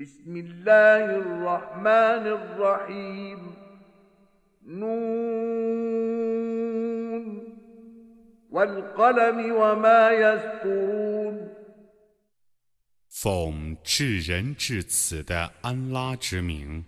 بسم الله الرحمن الرحيم نون والقلم وما يسطرون 奉至仁至此的安拉之名，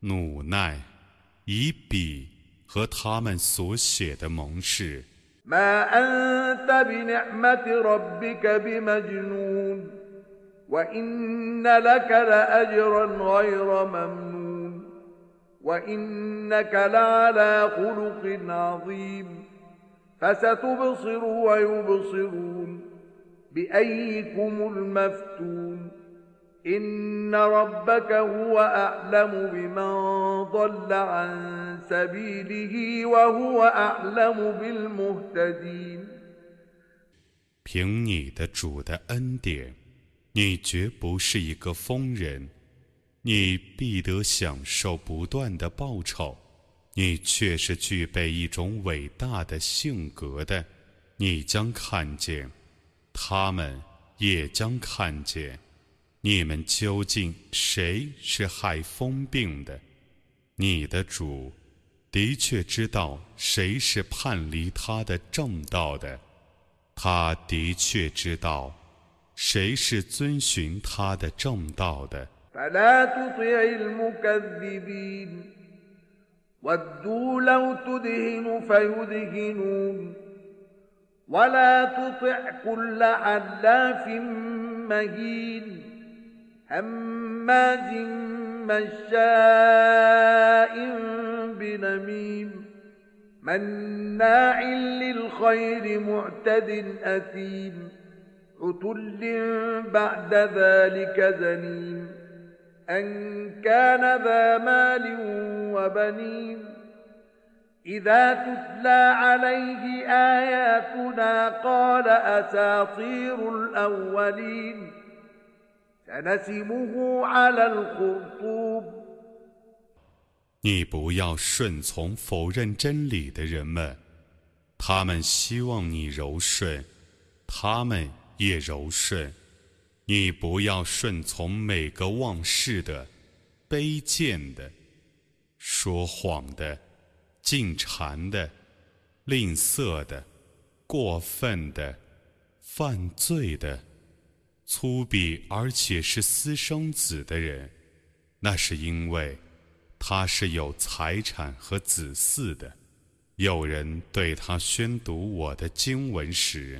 努奈，以笔和他们所写的盟誓。 ما أنت بنعمة ربك بمجنون وإن لك لأجرا غير ممنون وإنك لعلى خلق عظيم فستبصر ويبصرون بأيكم المفتون إن ربك هو أعلم بمن ضل عن سبيله وهو أعلم بالمهتدين 凭你的主的恩典， 你绝不是一个疯人，你必得享受不断的报酬。你却是具备一种伟大的性格的，你将看见，他们也将看见，你们究竟谁是害疯病的？你的主的确知道谁是叛离他的正道的。他的确知道谁是遵循他的正道的。 فلا تطع المكذبين ودوا لو تدهن فيدهنون ولا تطع كل حلاف مهين هماز مشاء بنميم مناع للخير معتد أثيم عتل بعد ذلك زنيم أن كان ذا مال وبنين إذا تتلى عليه آياتنا قال أساطير الأولين سنسمه على الخرطوم 你不要顺从否认真理的人们，他们希望你柔顺，他们 也柔顺。你不要顺从每个忘事的、卑贱的、说谎的、进谗的、吝啬的、过分的、犯罪的、粗鄙而且是私生子的人，那是因为。他是有财产和子嗣的。有人对他宣读我的经文时，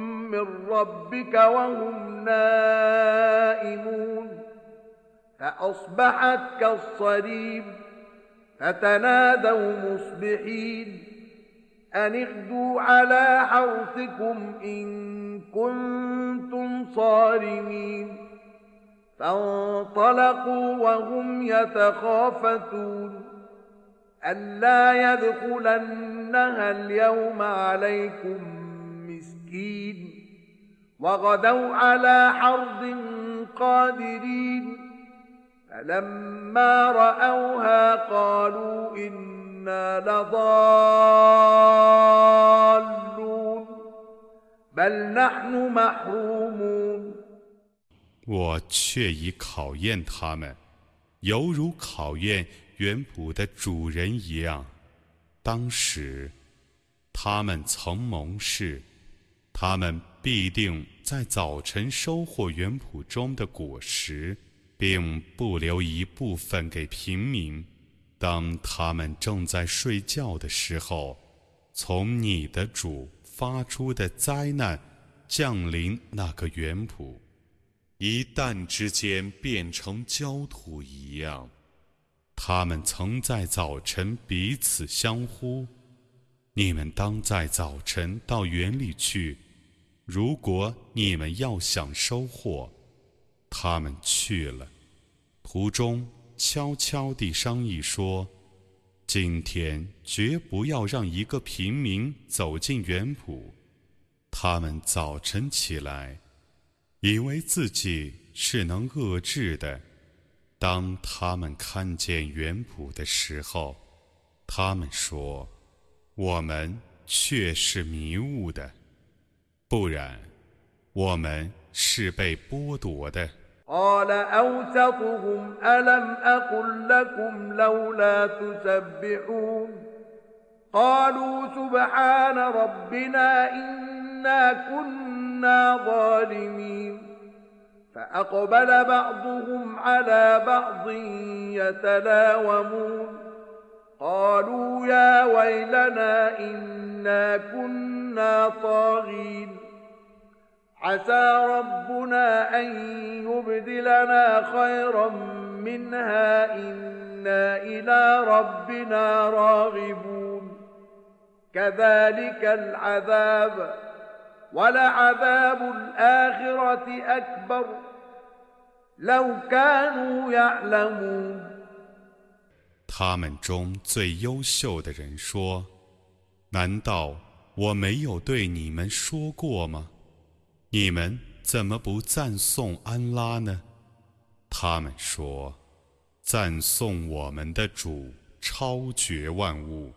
من ربك وهم نائمون فأصبحت كالصريم فتنادوا مصبحين أن اغدوا على حرثكم إن كنتم صارمين فانطلقوا وهم يتخافتون ألا يدخلنها اليوم عليكم مسكين وغدوا على حرد قادرين فلما رأوها قالوا إنا لضالون بل نحن محرومون 我却已考验他们，犹如考验园圃的主人一样。当时，他们曾盟誓， 他们必定在早晨收获园圃中的果实，并不留一部分给平民。当他们正在睡觉的时候，从你的主发出的灾难降临那个园圃。一旦之间变成焦土一样，他们曾在早晨彼此相呼：“你们当在早晨到园里去，如果你们要想收获。”他们去了，途中悄悄地商议说：“今天绝不要让一个平民走进园圃。”他们早晨起来，以为自己是能遏制的。当他们看见园圃的时候，他们说：“我们却是迷雾的，不然，我们是被剥夺的。” قال أوسطهم ألم أقل لكم لولا تسبحون قالوا سبحان ربنا إنا كنا ظالمين فأقبل بعضهم على بعض يتلاومون قالوا يا ويلنا إنا كنا طاغين عسى ربنا أن يبدلنا خيرا منها إنا إلى ربنا راغبون كذلك العذاب ولعذاب الآخرة أكبر لو كانوا يعلمون 他们中最优秀的人说：“难道我没有对你们说过吗？” 你们怎么不赞颂安拉呢？他们说：“赞颂我们的主超绝万物，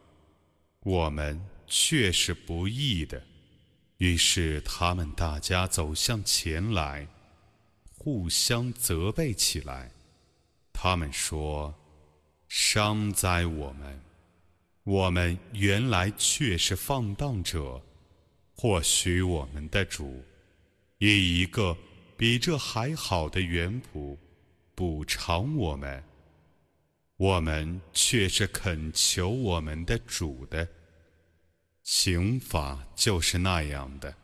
我们却是不义的。”于是他们大家走向前来，互相责备起来。他们说：“伤哉我们！我们原来却是放荡者。或许我们的主。”以一个比这还好的原谱补偿我们，我们却是恳求我们的主的刑法就是那样的，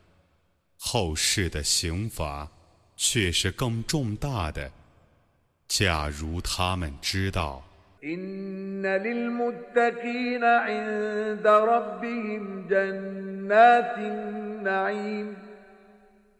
后世的刑罚却是更重大的。假如他们知道。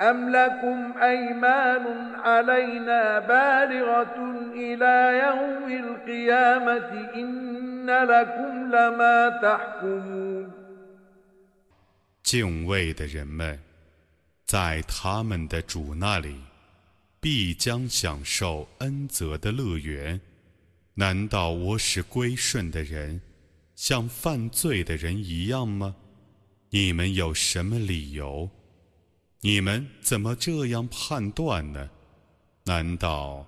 أم لكم أيمان علينا بالغة إلى يوم القيامة إن لكم لما تحكمون 敬畏的人们，在他们的主那里，必将享受恩泽的乐园。难道我使归顺的人像犯罪的人一样吗？你们有什么理由？ 你们怎么这样判断呢？难道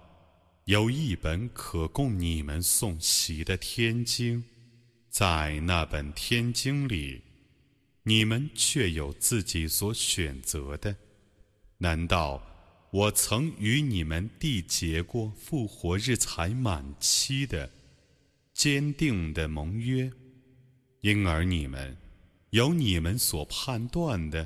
有一本可供你们诵习的天经，在那本天经里？你们却有自己所选择的，难道我曾与你们缔结过复活日才满期的坚定的盟约？因而你们有你们所判断的。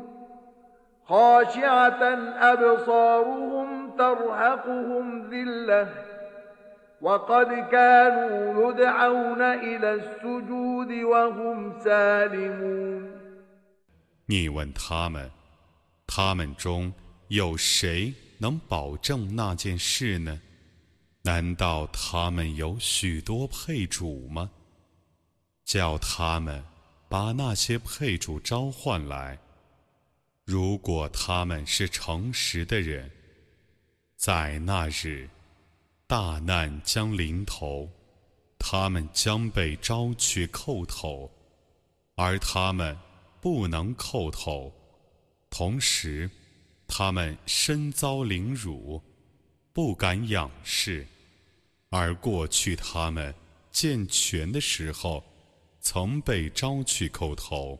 خاشعة أبصارهم ترهقهم ذِلَّةٌ وقد كانوا يدعون إلى السجود وهم سالمون 你问他们，他们中有谁能保证那件事呢？难道他们有许多配主吗？叫他们把那些配主召唤来。 如果他们是诚实的人，在那日，大难将临头，他们将被招去叩头，而他们。不能叩头，同时，他们身遭凌辱，不敢仰视，而过去他们健全的时候，曾被招去叩头。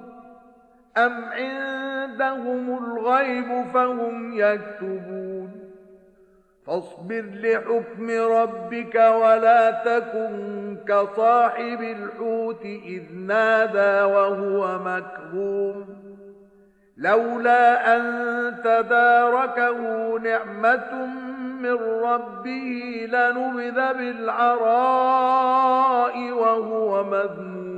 أم عندهم الغيب فهم يكتبون فاصبر لحكم ربك ولا تكن كصاحب الحوت إذ نادى وهو مكروم لولا أن تداركه نعمة من ربه لنبذ بالعراء وهو مذموم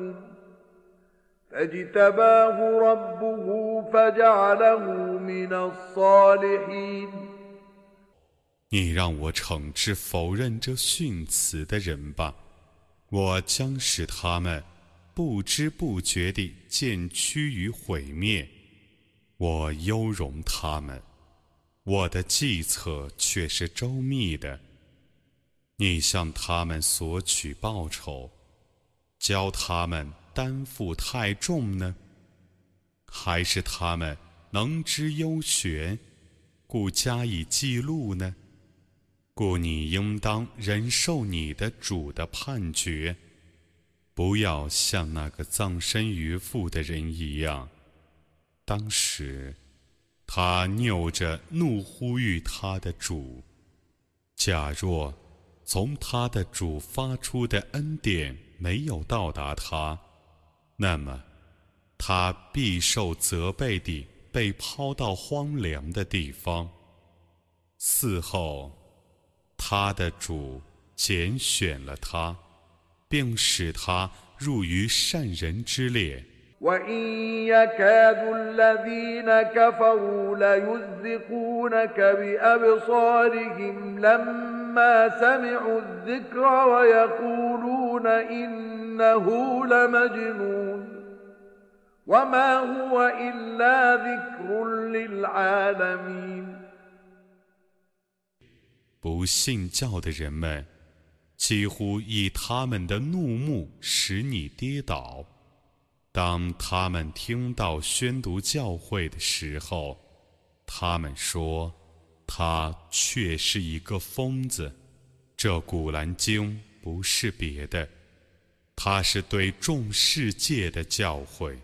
你让我惩治否认这训词的人吧，我将使他们不知不觉地渐趋于毁灭。我优容他们，我的计策却是周密的。你向他们索取报酬，教他们。担负太重呢，还是他们能知幽学，故加以记录呢？故你应当忍受你的主的判决，不要像那个葬身鱼腹的人一样。当时，他拗着怒呼吁他的主：假若从他的主发出的恩典没有到达他。那么，他必受责备地被抛到荒凉的地方。嗣后，他的主拣选了他，并使他入于善人之列。不信教的人们，几乎以他们的怒目使你跌倒。当他们听到宣读教会的时候，他们说：“他却是一个疯子。”这古兰经不是别的。它是对众世界的教诲。